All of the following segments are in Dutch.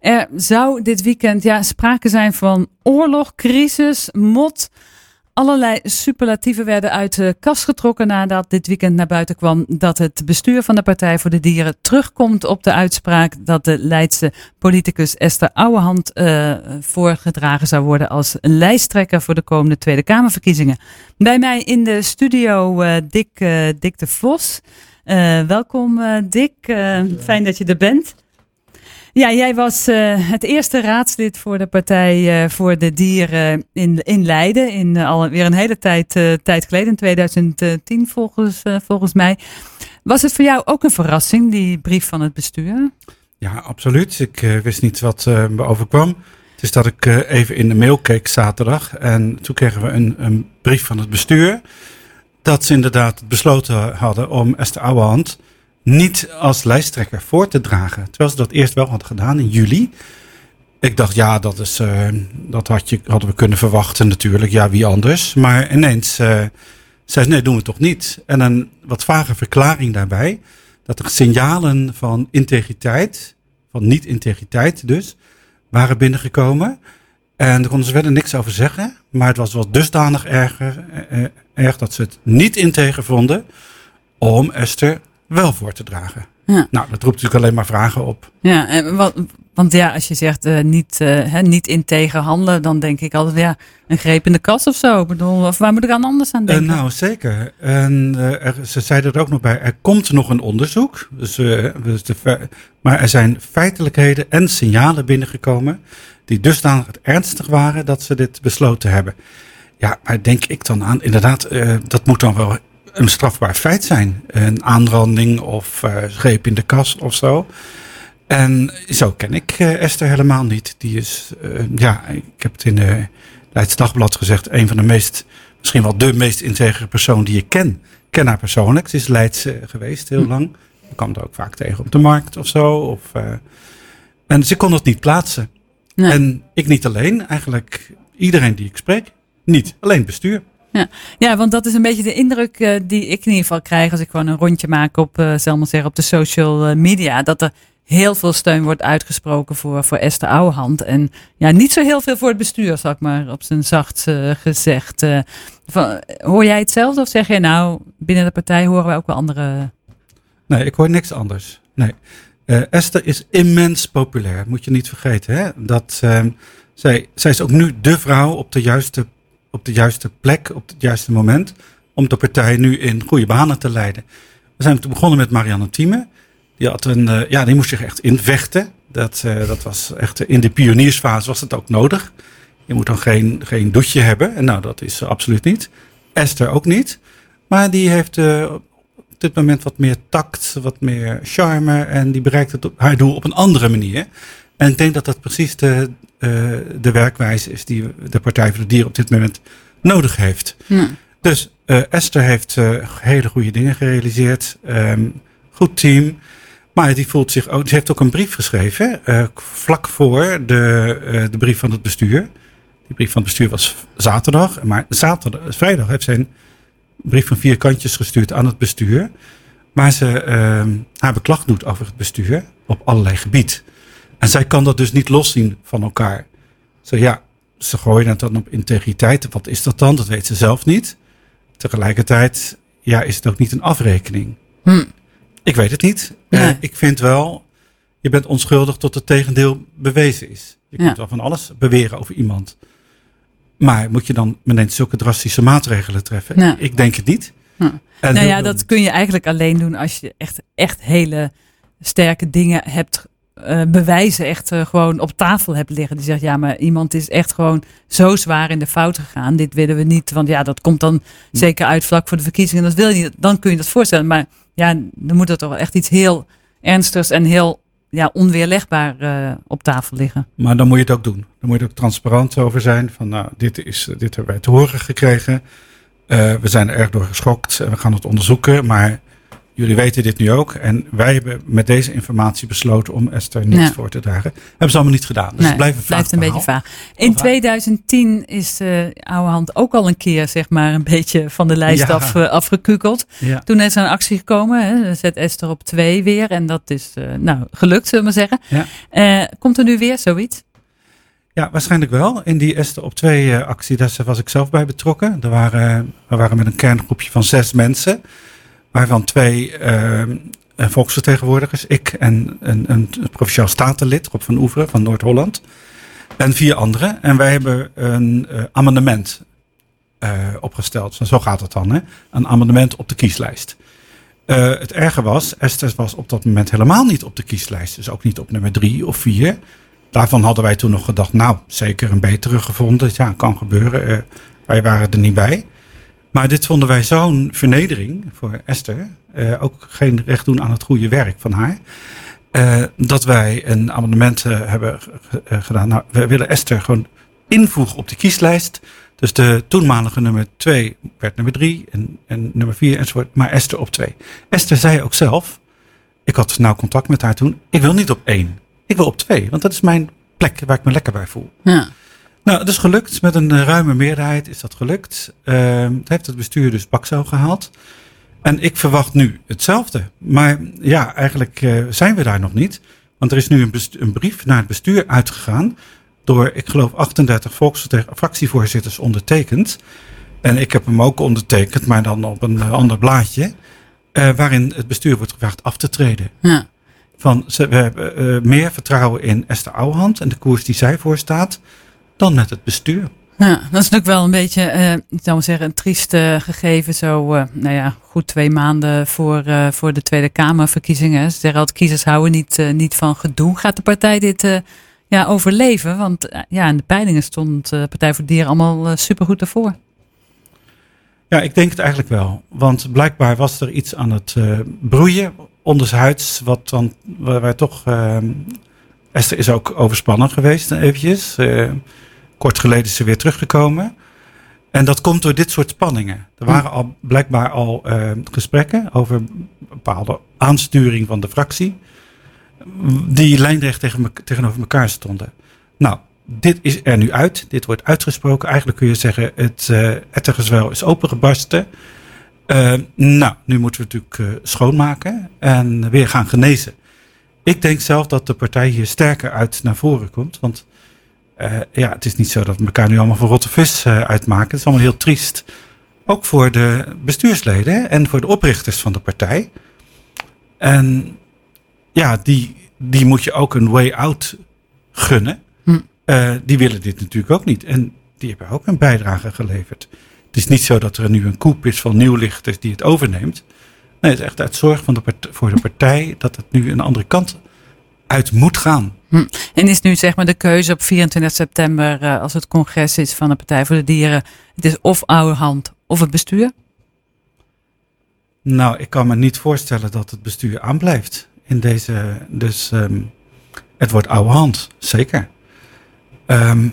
Er zou dit weekend ja, sprake zijn van oorlog, crisis, mot. Allerlei superlatieven werden uit de kast getrokken nadat dit weekend naar buiten kwam dat het bestuur van de Partij voor de Dieren terugkomt op de uitspraak dat de Leidse politicus Esther Ouwehand uh, voorgedragen zou worden als lijsttrekker voor de komende Tweede Kamerverkiezingen. Bij mij in de studio uh, Dick, uh, Dick de Vos. welkom Dick, fijn dat je er bent. Ja, jij was uh, het eerste raadslid voor de Partij uh, voor de Dieren in, in Leiden. In uh, alweer een hele tijd, tijd geleden, in 2010 volgens, volgens mij. Was het voor jou ook een verrassing, die brief van het bestuur? Ja, absoluut. Ik wist niet wat me overkwam. Het is dat ik even in de mail keek zaterdag. En toen kregen we een, een brief van het bestuur. Dat ze inderdaad besloten hadden om Esther Ouwehand niet als lijsttrekker voor te dragen. Terwijl ze dat eerst wel hadden gedaan in juli. Ik dacht, ja, dat, is, uh, dat had je, hadden we kunnen verwachten natuurlijk. Ja, wie anders. Maar ineens uh, zei ze, nee, doen we toch niet. En een wat vage verklaring daarbij. Dat er signalen van integriteit, van niet-integriteit dus, waren binnengekomen. En daar konden ze verder niks over zeggen. Maar het was wel dusdanig erger, eh, erg dat ze het niet integer vonden om Esther wel voor te dragen. Ja. Nou, dat roept natuurlijk alleen maar vragen op. Ja, en wat, want ja, als je zegt uh, niet, uh, hè, niet integer handelen, dan denk ik altijd, ja, een greep in de kas of zo. Ik bedoel, of waar moet ik aan anders aan denken? Uh, nou, zeker. En er, ze zeiden er ook nog bij, er komt nog een onderzoek. Dus, dus de, maar er zijn feitelijkheden en signalen binnengekomen die dusdanig het ernstig waren dat ze dit besloten hebben. Ja, maar denk ik dan aan, inderdaad, dat moet dan wel een strafbaar feit zijn. Een aanranding of uh, greep in de kast of zo. En zo ken ik uh, Esther helemaal niet. Die is, uh, ja, ik heb het in de Leids Dagblad gezegd, een van de meest, misschien wel de meest integere persoon die ik ken. Ik ken haar persoonlijk. Ze is Leids geweest heel hm. lang. Ik kwam er ook vaak tegen op de markt of zo. Of, en ze kon het niet plaatsen. Nee. En ik niet alleen, eigenlijk iedereen die ik spreek, niet. Alleen bestuur. Ja. ja, want dat is een beetje de indruk uh, die ik in ieder geval krijg als ik gewoon een rondje maak op, uh, zal maar zeggen, op de social eh, media. Dat er heel veel steun wordt uitgesproken voor, voor Esther Ouwehand. En ja, niet zo heel veel voor het bestuur, zal ik maar op zijn zacht gezegd. Van, hoor jij hetzelfde of zeg je nou, binnen de partij horen wij ook wel andere... Nee, ik hoor niks anders. Nee. Esther is immens populair, moet je niet vergeten. Hè? Dat, ehm, zij, zij is ook nu de vrouw op de juiste op de juiste plek, op het juiste moment. Om de partij nu in goede banen te leiden. We zijn begonnen met Marianne Thieme. Die, had een, uh, ja, die moest zich echt invechten. Dat, uh, dat was echt in de pioniersfase was het ook nodig. Je moet dan geen, geen douche hebben. En nou, dat is absoluut niet. Esther ook niet. Maar die heeft op dit moment wat meer tact, wat meer charme. En die bereikt het op, haar doel op een andere manier. En ik denk dat dat precies de, uh, de werkwijze is die de Partij voor de Dieren op dit moment nodig heeft. Ja. Dus uh, Esther heeft uh, hele goede dingen gerealiseerd. Um, goed team. Maar die voelt zich ook. Ze heeft ook een brief geschreven. vlak voor de, de brief van het bestuur. Die brief van het bestuur was zaterdag. Maar zaterdag, vrijdag heeft ze een brief van vier kantjes gestuurd aan het bestuur. Waar ze ehm, haar beklag doet over het bestuur op allerlei gebied. En zij kan dat dus niet loszien van elkaar. Zo ja, ze gooien het dan op integriteit. Wat is dat dan? Dat weet ze zelf niet. Tegelijkertijd, ja, is het ook niet een afrekening. Hm. Ik weet het niet. Nee. Uh, ik vind wel, je bent onschuldig tot het tegendeel bewezen is. Je kunt wel van alles beweren over iemand. Maar moet je dan meteen zulke drastische maatregelen treffen? Ik denk het niet. Nou ja, dat kun je eigenlijk alleen doen als je echt, echt hele sterke dingen hebt uh, bewijzen echt uh, gewoon op tafel hebt liggen. Die zegt, ja, maar iemand is echt gewoon zo zwaar in de fout gegaan. Dit willen we niet, want ja, dat komt dan zeker uit vlak voor de verkiezingen. Dat wil je niet, dan kun je dat voorstellen. Maar ja, dan moet er toch echt iets heel ernstigs en heel ja, onweerlegbaar uh, op tafel liggen. Maar dan moet je het ook doen. Dan moet je er ook transparant over zijn. Van nou, dit, is, dit hebben wij te horen gekregen. we zijn er erg door geschokt en we gaan het onderzoeken. Maar jullie weten dit nu ook. En wij hebben met deze informatie besloten om Esther Ja. voor te dragen. Hebben ze allemaal niet gedaan. Dus Nee, het blijft een, blijft vaag een beetje vaag. In Of- 2010 is de oude hand ook al een keer zeg maar een beetje van de lijst Ja. af, eh, afgekukeld. Ja. Toen is er een actie gekomen. Hè. Zet Esther op twee weer. En dat is eh, nou gelukt, zullen we maar zeggen. Eh, komt er nu weer zoiets? Ja, waarschijnlijk wel. In die Esther op twee actie, daar was ik zelf bij betrokken. Er waren, we waren met een kerngroepje van zes mensen. Waarvan twee eh, eh, volksvertegenwoordigers. Ik en een, een provinciaal statenlid, Rob van Oeveren van Noord-Holland. En vier anderen. En wij hebben een eh, amendement eh, opgesteld. Zo- gaat het dan, hè? Een amendement op de kieslijst. Het erge was, Esther was op dat moment helemaal niet op de kieslijst. Dus ook niet op nummer drie of vier. Daarvan hadden wij toen nog gedacht, nou, zeker een betere gevonden. Ja, kan gebeuren. Wij waren er niet bij. Maar dit vonden wij zo'n vernedering voor Esther. eh, ook geen recht doen aan het goede werk van haar. eh, dat wij een amendement eh, hebben ge- gedaan. Nou, we willen Esther gewoon invoegen op de kieslijst. Dus de toenmalige nummer 2 werd nummer 3 en, en nummer 4 enzovoort. Maar Esther op 2. Esther zei ook zelf, ik had nou contact met haar toen. Ik wil niet op 1. Ik wil op 2, want dat is mijn plek waar ik me lekker bij voel. Ja. Nou, het is gelukt. Met een eh, ruime meerderheid is dat gelukt. Ehm, het heeft het bestuur dus bakzeil gehaald. En ik verwacht nu hetzelfde. Maar ja, eigenlijk eh, zijn we daar nog niet. Want er is nu een, een brief naar het bestuur uitgegaan. Door, ik geloof, 38 volksvertegen- fractievoorzitters ondertekend. En ik heb hem ook ondertekend, maar dan op een eh, ander blaadje. waarin het bestuur wordt gevraagd af te treden. Ja. Van, ze, we hebben meer vertrouwen in Esther Ouwehand en de koers die zij voorstaat. Dan met het bestuur. Ja, dat is natuurlijk wel een beetje, eh, ik zou maar zeggen, een triest eh, gegeven. Zo, eh, nou ja, goed twee maanden voor, voor de Tweede Kamerverkiezingen. Ze zeggen altijd, kiezers houden niet, niet van gedoe. Gaat de partij dit ja, overleven? Want ja, in de peilingen stond de Partij voor Dieren allemaal supergoed ervoor. Ja, ik denk het eigenlijk wel. Want blijkbaar was er iets aan het broeien ondershuids. Wat dan, waar wij toch... Esther is ook overspannen geweest eventjes. Uh, kort geleden is ze weer teruggekomen. En dat komt door dit soort spanningen. Er waren al blijkbaar al uh, gesprekken over bepaalde aansturing van de fractie. Die lijnrecht tegen tegenover elkaar stonden. Nou, dit is er nu uit. Dit wordt uitgesproken. Eigenlijk kun je zeggen, het uh, is opengebarsten. Uh, nou, nu moeten we natuurlijk uh, schoonmaken en weer gaan genezen. Ik denk zelf dat de partij hier sterker uit naar voren komt. Want uh, ja, het is niet zo dat we elkaar nu allemaal voor rotte vis uh, uitmaken. Het is allemaal heel triest. Ook voor de bestuursleden en voor de oprichters van de partij. En ja, die, die moet je ook een way out gunnen. Hm. Uh, die willen dit natuurlijk ook niet. En die hebben ook een bijdrage geleverd. Het is niet zo dat er nu een koep is van nieuwlichters die het overneemt. Nee, het is echt uit zorg van de voor de partij dat het nu een andere kant uit moet gaan. Hm. En is nu zeg maar de keuze op 24 september, uh, als het congres is van de Partij voor de Dieren, het is of oude hand of het bestuur? Nou, ik kan me niet voorstellen dat het bestuur aanblijft in deze. Dus um, het wordt oude hand, zeker. Um,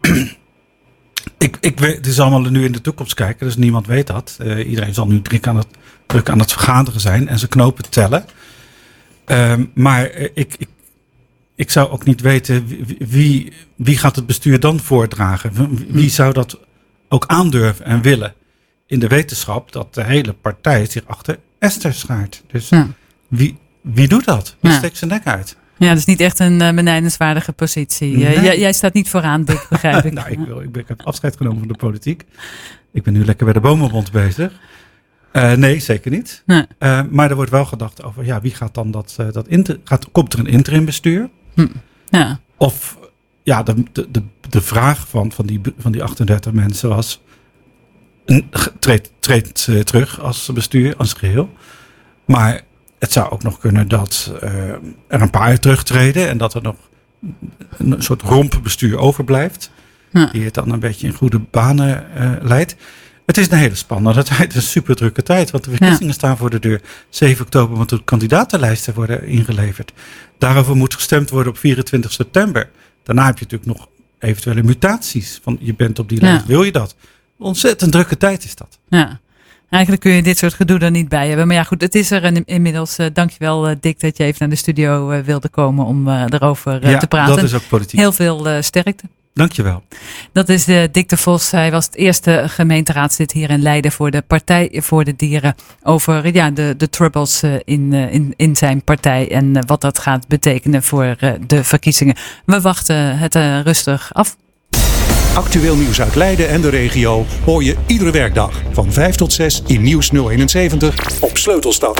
ik, ik weet, het is allemaal nu in de toekomst kijken, dus niemand weet dat. Uh, iedereen zal nu druk aan, het, druk aan het vergaderen zijn en zijn knopen tellen. Um, maar uh, ik, ik, ik zou ook niet weten wie, wie, wie gaat het bestuur dan voordragen. Wie zou dat ook aandurven en willen? In de wetenschap dat de hele partij zich achter Esther schaart. Dus ja. wie, wie doet dat? Wie ja. steekt zijn nek uit? Ja, dat is niet echt een uh, benijdenswaardige positie. Nee. Uh, jij, jij, staat niet vooraan, Dick, begrijp ik. nou, ik, wil, ik, heb afscheid genomen van de politiek. Ik ben nu lekker bij de Bomenbond bezig. Uh, nee, zeker niet. Nee. maar er wordt wel gedacht over, ja, wie gaat dan dat, dat inter, gaat, komt er een interim bestuur? Hm. Ja. Of, ja, de, de, de, de vraag van, van, die, van die 38 mensen was, treedt, uh, terug als bestuur, als geheel. Maar het zou ook nog kunnen dat uh, er een paar terugtreden en dat er nog een soort rompenbestuur overblijft. Ja. Die het dan een beetje in goede banen uh, leidt. Het is een hele spannende tijd, een super drukke tijd. Want de verkiezingen ja. staan voor de deur. 7 oktober moeten de kandidatenlijsten worden ingeleverd. Daarover moet gestemd worden op 24 september. Daarna heb je natuurlijk nog eventuele mutaties. Van je bent op die lijst, ja. wil je dat? ontzettend drukke tijd is dat. Ja. Eigenlijk kun je dit soort gedoe er niet bij hebben. Maar ja, goed, het is er en inmiddels. Uh, dankjewel, uh, Dick, dat je even naar de studio uh, wilde komen om erover ja, te praten. Dat is ook politiek. Heel veel sterkte. Dankjewel. Dat is de Dick de Vos. Hij was het eerste gemeenteraadslid hier in Leiden voor de Partij voor de Dieren. Over ja, de, de troubles in, in, in zijn partij en wat dat gaat betekenen voor de verkiezingen. We wachten het rustig af. Actueel nieuws uit Leiden en de regio hoor je iedere werkdag van 5 tot 6 in Nieuws 071 op Sleutelstad.